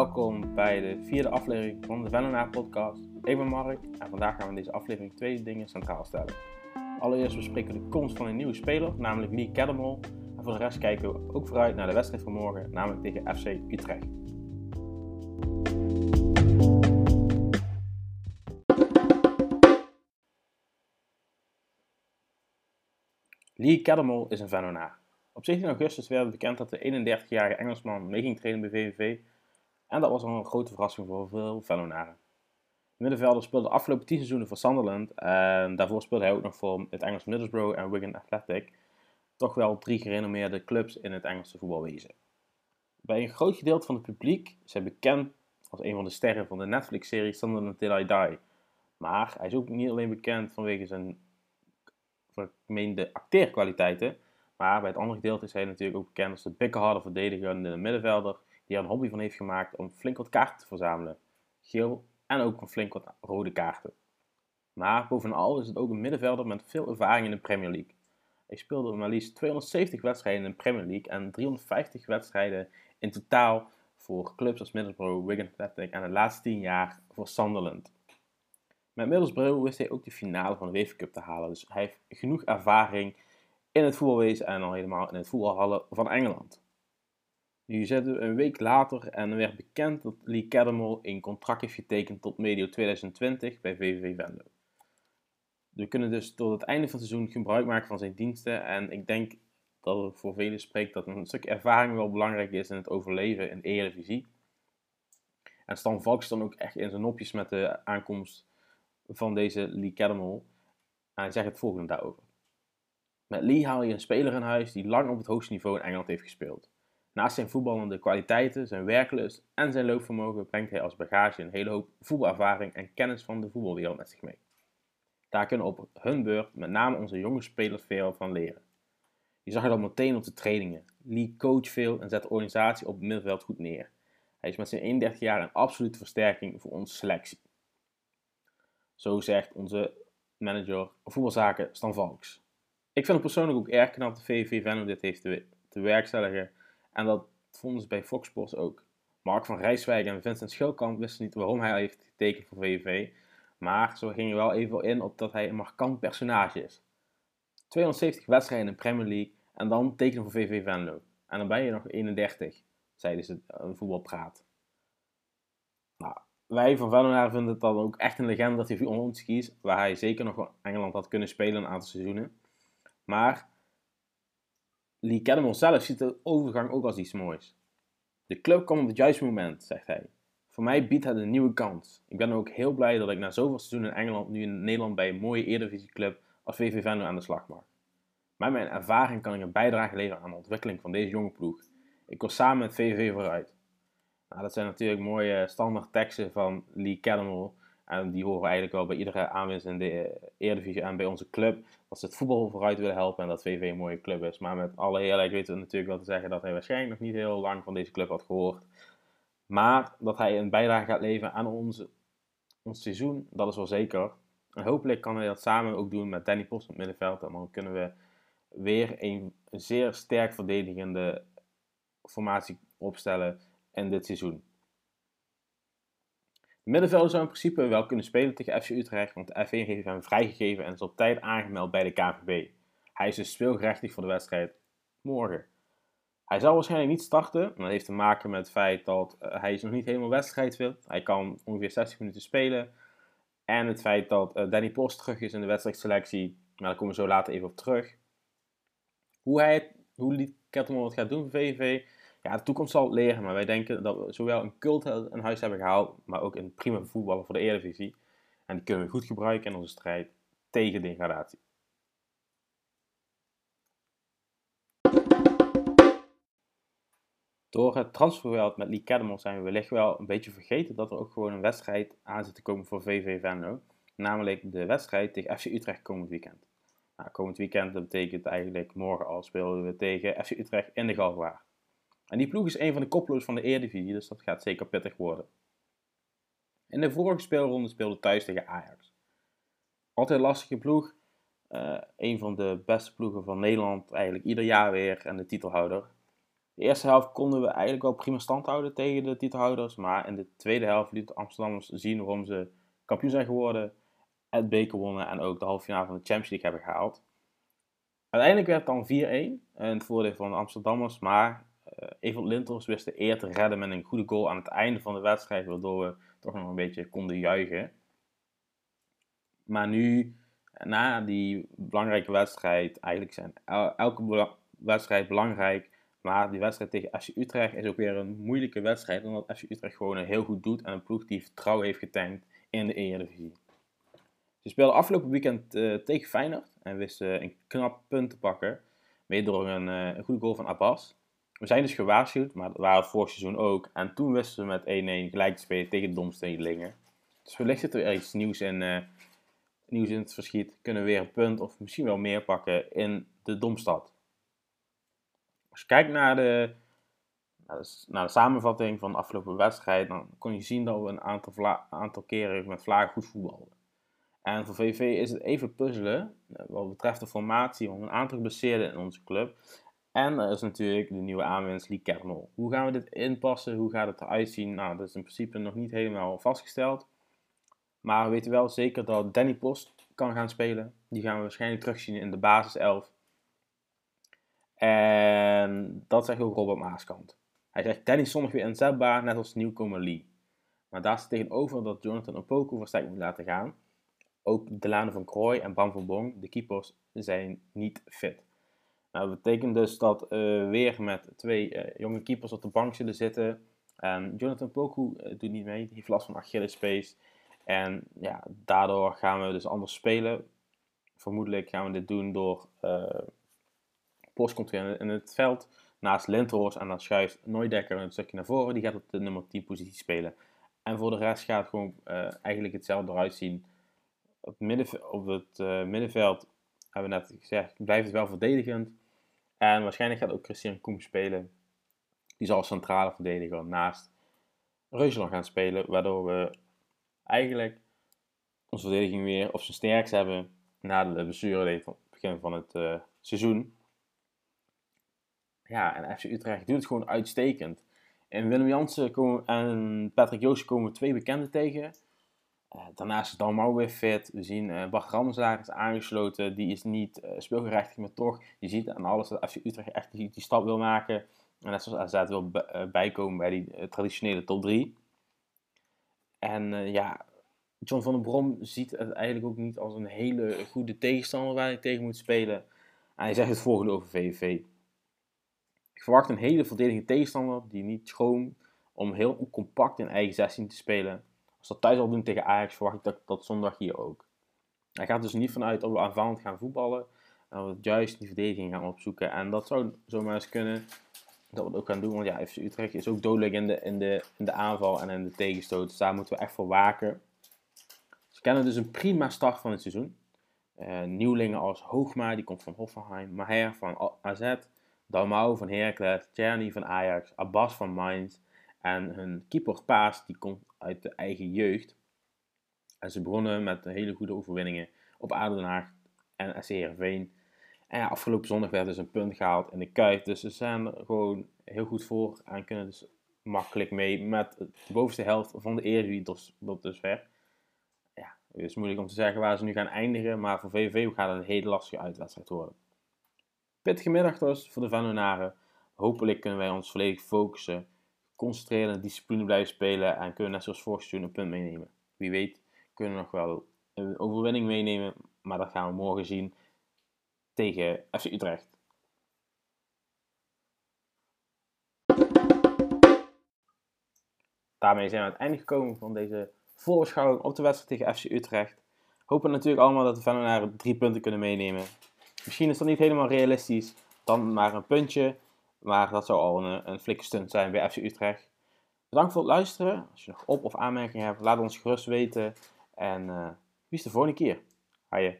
Welkom bij de vierde aflevering van de Vennenaar podcast. Ik ben Mark en vandaag gaan we in deze aflevering twee dingen centraal stellen. Allereerst bespreken we de komst van een nieuwe speler, namelijk Lee Cademol. En voor de rest kijken we ook vooruit naar de wedstrijd van morgen, namelijk tegen FC Utrecht. Lee Cademol is een Vennenaar. Op 17 augustus werd bekend dat de 31-jarige Engelsman mee ging trainen bij VVV en dat was een grote verrassing voor veel Vennonaren. De middenvelder speelde de afgelopen 10 seizoenen voor Sunderland en daarvoor speelde hij ook nog voor het Engels Middlesbrough en Wigan Athletic. Toch wel drie gerenommeerde clubs in het Engelse voetbalwezen. Bij een groot gedeelte van het publiek is hij bekend als een van de sterren van de Netflix-serie Sunderland Till I Die. Maar hij is ook niet alleen bekend vanwege zijn vermeende acteerkwaliteiten, maar bij het andere gedeelte is hij natuurlijk ook bekend als de bikkelharde verdediger en de middenvelder die er een hobby van heeft gemaakt om flink wat kaarten te verzamelen. Geel en ook een flink wat rode kaarten. Maar bovenal is het ook een middenvelder met veel ervaring in de Premier League. Hij speelde maar liefst 270 wedstrijden in de Premier League en 350 wedstrijden in totaal voor clubs als Middlesbrough, Wigan Athletic en de laatste 10 jaar voor Sunderland. Met Middlesbrough wist hij ook de finale van de UEFA Cup te halen, dus hij heeft genoeg ervaring in het voetbalwezen en al helemaal in het voetbalhallen van Engeland. Nu zitten we een week later en er werd bekend dat Lee Cademol een contract heeft getekend tot medio 2020 bij VVV Venlo. We kunnen dus tot het einde van het seizoen gebruik maken van zijn diensten en ik denk dat het voor velen spreekt dat een stuk ervaring wel belangrijk is in het overleven in de Eredivisie. En Stan Valk dan ook echt in zijn nopjes met de aankomst van deze Lee Cademol. En hij zegt het volgende daarover. Met Lee haal je een speler in huis die lang op het hoogste niveau in Engeland heeft gespeeld. Naast zijn voetballende kwaliteiten, zijn werklust en zijn loopvermogen brengt hij als bagage een hele hoop voetbalervaring en kennis van de voetbalwereld met zich mee. Daar kunnen op hun beurt met name onze jonge spelers veel van leren. Je zag het al meteen op de trainingen. Lee coach veel en zet de organisatie op het middenveld goed neer. Hij is met zijn 31 jaar een absolute versterking voor onze selectie. Zo zegt onze manager voetbalzaken Stan Valks. Ik vind het persoonlijk ook erg knap dat VVV Venlo dit heeft te, te werkstelligen en dat vonden ze bij Fox Sports ook. Mark van Rijswijk en Vincent Schilkamp wisten niet waarom hij heeft getekend voor VVV. Maar zo ging je wel even in op dat hij een markant personage is. 270 wedstrijden in de Premier League en dan tekenen voor VV Venlo. En dan ben je nog 31, zeiden ze een voetbalpraat. Nou, wij van Venlo vinden het dan ook echt een legende dat hij voor ons kiest. Waar hij zeker nog wel Engeland had kunnen spelen een aantal seizoenen. Maar Lee Cademon zelf ziet de overgang ook als iets moois. De club kwam op het juiste moment, zegt hij. Voor mij biedt het een nieuwe kans. Ik ben ook heel blij dat ik na zoveel seizoenen in Engeland nu in Nederland bij een mooie Eredivisieclub als VV Venlo aan de slag mag. Met mijn ervaring kan ik een bijdrage leveren aan de ontwikkeling van deze jonge ploeg. Ik kom samen met VV vooruit. Nou, dat zijn natuurlijk mooie standaard teksten van Lee Cademon. En die horen eigenlijk wel bij iedere aanwezige in de Eredivisie en bij onze club. Dat ze het voetbal vooruit willen helpen en dat VV een mooie club is. Maar met alle eerlijkheid weten we natuurlijk wel te zeggen dat hij waarschijnlijk nog niet heel lang van deze club had gehoord. Maar dat hij een bijdrage gaat leveren aan onze, ons seizoen, dat is wel zeker. En hopelijk kan hij dat samen ook doen met Danny Post op het middenveld. En dan kunnen we weer een zeer sterk verdedigende formatie opstellen in dit seizoen. De middenvelder zou in principe wel kunnen spelen tegen FC Utrecht, want de F1 heeft hem vrijgegeven en is op tijd aangemeld bij de KVB. Hij is dus speelgerechtig voor de wedstrijd morgen. Hij zal waarschijnlijk niet starten, maar dat heeft te maken met het feit dat uh, hij is nog niet helemaal wedstrijdfit. Hij kan ongeveer 60 minuten spelen. En het feit dat uh, Danny Post terug is in de wedstrijdselectie, maar daar komen we zo later even op terug. Hoe hij hoe Kettelman wat gaat doen voor VVV, ja, de toekomst zal leren, maar wij denken dat we zowel een cult in huis hebben gehaald, maar ook een prima voetballer voor de Eredivisie. En die kunnen we goed gebruiken in onze strijd tegen degradatie. Door het transferveld met Lee Cademon zijn we wellicht wel een beetje vergeten dat er ook gewoon een wedstrijd aan zit te komen voor VV Venlo. Namelijk de wedstrijd tegen FC Utrecht komend weekend. Nou, komend weekend betekent eigenlijk morgen al spelen we tegen FC Utrecht in de Galgenwaard. En die ploeg is een van de koplopers van de Eredivisie, dus dat gaat zeker pittig worden. In de vorige speelronde speelde thuis tegen Ajax. Altijd een lastige ploeg. Uh, een van de beste ploegen van Nederland, eigenlijk ieder jaar weer. En de titelhouder. De eerste helft konden we eigenlijk wel prima stand houden tegen de titelhouders. Maar in de tweede helft liet de Amsterdammers zien waarom ze kampioen zijn geworden. Het beker wonnen en ook de halve finale van de Champions League hebben gehaald. Uiteindelijk werd het dan 4-1 in het voordeel van de Amsterdammers. Maar Evert Linters wist de eer te redden met een goede goal aan het einde van de wedstrijd. Waardoor we toch nog een beetje konden juichen. Maar nu, na die belangrijke wedstrijd, eigenlijk zijn elke wedstrijd belangrijk. Maar die wedstrijd tegen FC Utrecht is ook weer een moeilijke wedstrijd. Omdat FC Utrecht gewoon heel goed doet en een ploeg die vertrouwen heeft getankt in de Eredivisie. Ze speelden afgelopen weekend uh, tegen Feyenoord en wisten een knap punt te pakken. Mede door een, uh, een goede goal van Abbas. We zijn dus gewaarschuwd, maar dat waren het vorig seizoen ook. En toen wisten we met 1-1 gelijk te spelen tegen de Domstedelingen. Dus wellicht zit er iets nieuws in, uh, nieuws in het verschiet. Kunnen we weer een punt of misschien wel meer pakken in de Domstad. Als je kijkt naar de, naar de, samenvatting van de afgelopen wedstrijd, dan kon je zien dat we een aantal, aantal keren met Vlaag goed voetbalden. En voor VV is het even puzzelen eh, wat betreft de formatie, want een aantal geblesseerden in onze club. En er is natuurlijk de nieuwe aanwinst Lee Kernel. Hoe gaan we dit inpassen? Hoe gaat het eruit zien? Nou, dat is in principe nog niet helemaal vastgesteld. Maar we weten wel zeker dat Danny Post kan gaan spelen. Die gaan we waarschijnlijk terugzien in de basis 11. En dat zegt ook Robert Maaskant. Hij zegt Danny is zondag weer inzetbaar, net als nieuwkomer Lee. Maar daar staat tegenover dat Jonathan Opoku versterkt moet laten gaan. Ook Delane van Krooi en Bram van Bong, de keepers, zijn niet fit. Nou, dat betekent dus dat uh, weer met twee uh, jonge keepers op de bank zullen zitten. En Jonathan Poku uh, doet niet mee, die heeft last van Achillespees. En ja, daardoor gaan we dus anders spelen. Vermoedelijk gaan we dit doen door weer in het veld naast Lindhorst en dan schuift Nooidekker een stukje naar voren. Die gaat op de nummer 10 positie spelen. En voor de rest gaat het gewoon eigenlijk hetzelfde eruit zien. Op, midden, op het middenveld hebben we net gezegd, blijft het wel verdedigend. En waarschijnlijk gaat ook Christian Koem spelen. Die zal centrale verdediger naast Reuzeler gaan spelen. Waardoor we eigenlijk onze verdediging weer op zijn sterkst hebben na de blessure van het begin van het uh, seizoen. Ja, en FC Utrecht doet het gewoon uitstekend. En Willem Jansen en Patrick Joost komen twee bekenden tegen. Uh, daarnaast is Dalmau weer fit. We zien uh, Bart is aangesloten. Die is niet uh, speelgerechtigd, maar toch. Je ziet aan alles dat FC Utrecht echt die, die stap wil maken. En net zoals AZ wil bijkomen bij die traditionele top 3. En ja, John van der Brom ziet het eigenlijk ook niet als een hele goede tegenstander waar hij tegen moet spelen. En hij zegt het volgende over VVV. Ik verwacht een hele verdedigende tegenstander die niet schoon om heel compact in eigen 16 te spelen. Als dat thuis al doen tegen Ajax, verwacht ik dat, dat zondag hier ook. Hij gaat dus niet vanuit dat we aanvallend gaan voetballen. En dat we juist die verdediging gaan opzoeken. En dat zou zomaar eens kunnen dat we het ook gaan doen. Want ja, FC Utrecht is ook dodelijk in de, in de, in de aanval en in de tegenstoot. Dus daar moeten we echt voor waken. Ze kennen dus een prima start van het seizoen. Uh, nieuwelingen als Hoogma, die komt van Hoffenheim. Maher van AZ. Dalmau van Heracles. Czerny van Ajax. Abbas van Mainz. En hun keeper Paas, die komt uit de eigen jeugd. En ze begonnen met hele goede overwinningen op Adenhaag en SC. En afgelopen zondag werd dus een punt gehaald in de Kuip. Dus ze zijn er gewoon heel goed voor en kunnen dus makkelijk mee met de bovenste helft van de Eredivisie tot, tot dusver. Ja, het is moeilijk om te zeggen waar ze nu gaan eindigen, maar voor VVV gaat het een hele lastige uitwedstrijd worden. Pittige middag dus voor de Venonaren. Hopelijk kunnen wij ons volledig focussen concentreren en discipline blijven spelen en kunnen net zoals vorig een punt meenemen. Wie weet kunnen we nog wel een overwinning meenemen, maar dat gaan we morgen zien tegen FC Utrecht. Daarmee zijn we aan het einde gekomen van deze voorbeschouwing op de wedstrijd tegen FC Utrecht. Hopen natuurlijk allemaal dat de Venenaren drie punten kunnen meenemen. Misschien is dat niet helemaal realistisch, dan maar een puntje. Maar dat zou al een, een stunt zijn bij FC Utrecht. Bedankt voor het luisteren. Als je nog op- of aanmerkingen hebt, laat ons gerust weten. En uh, wie is de volgende keer? Haaien.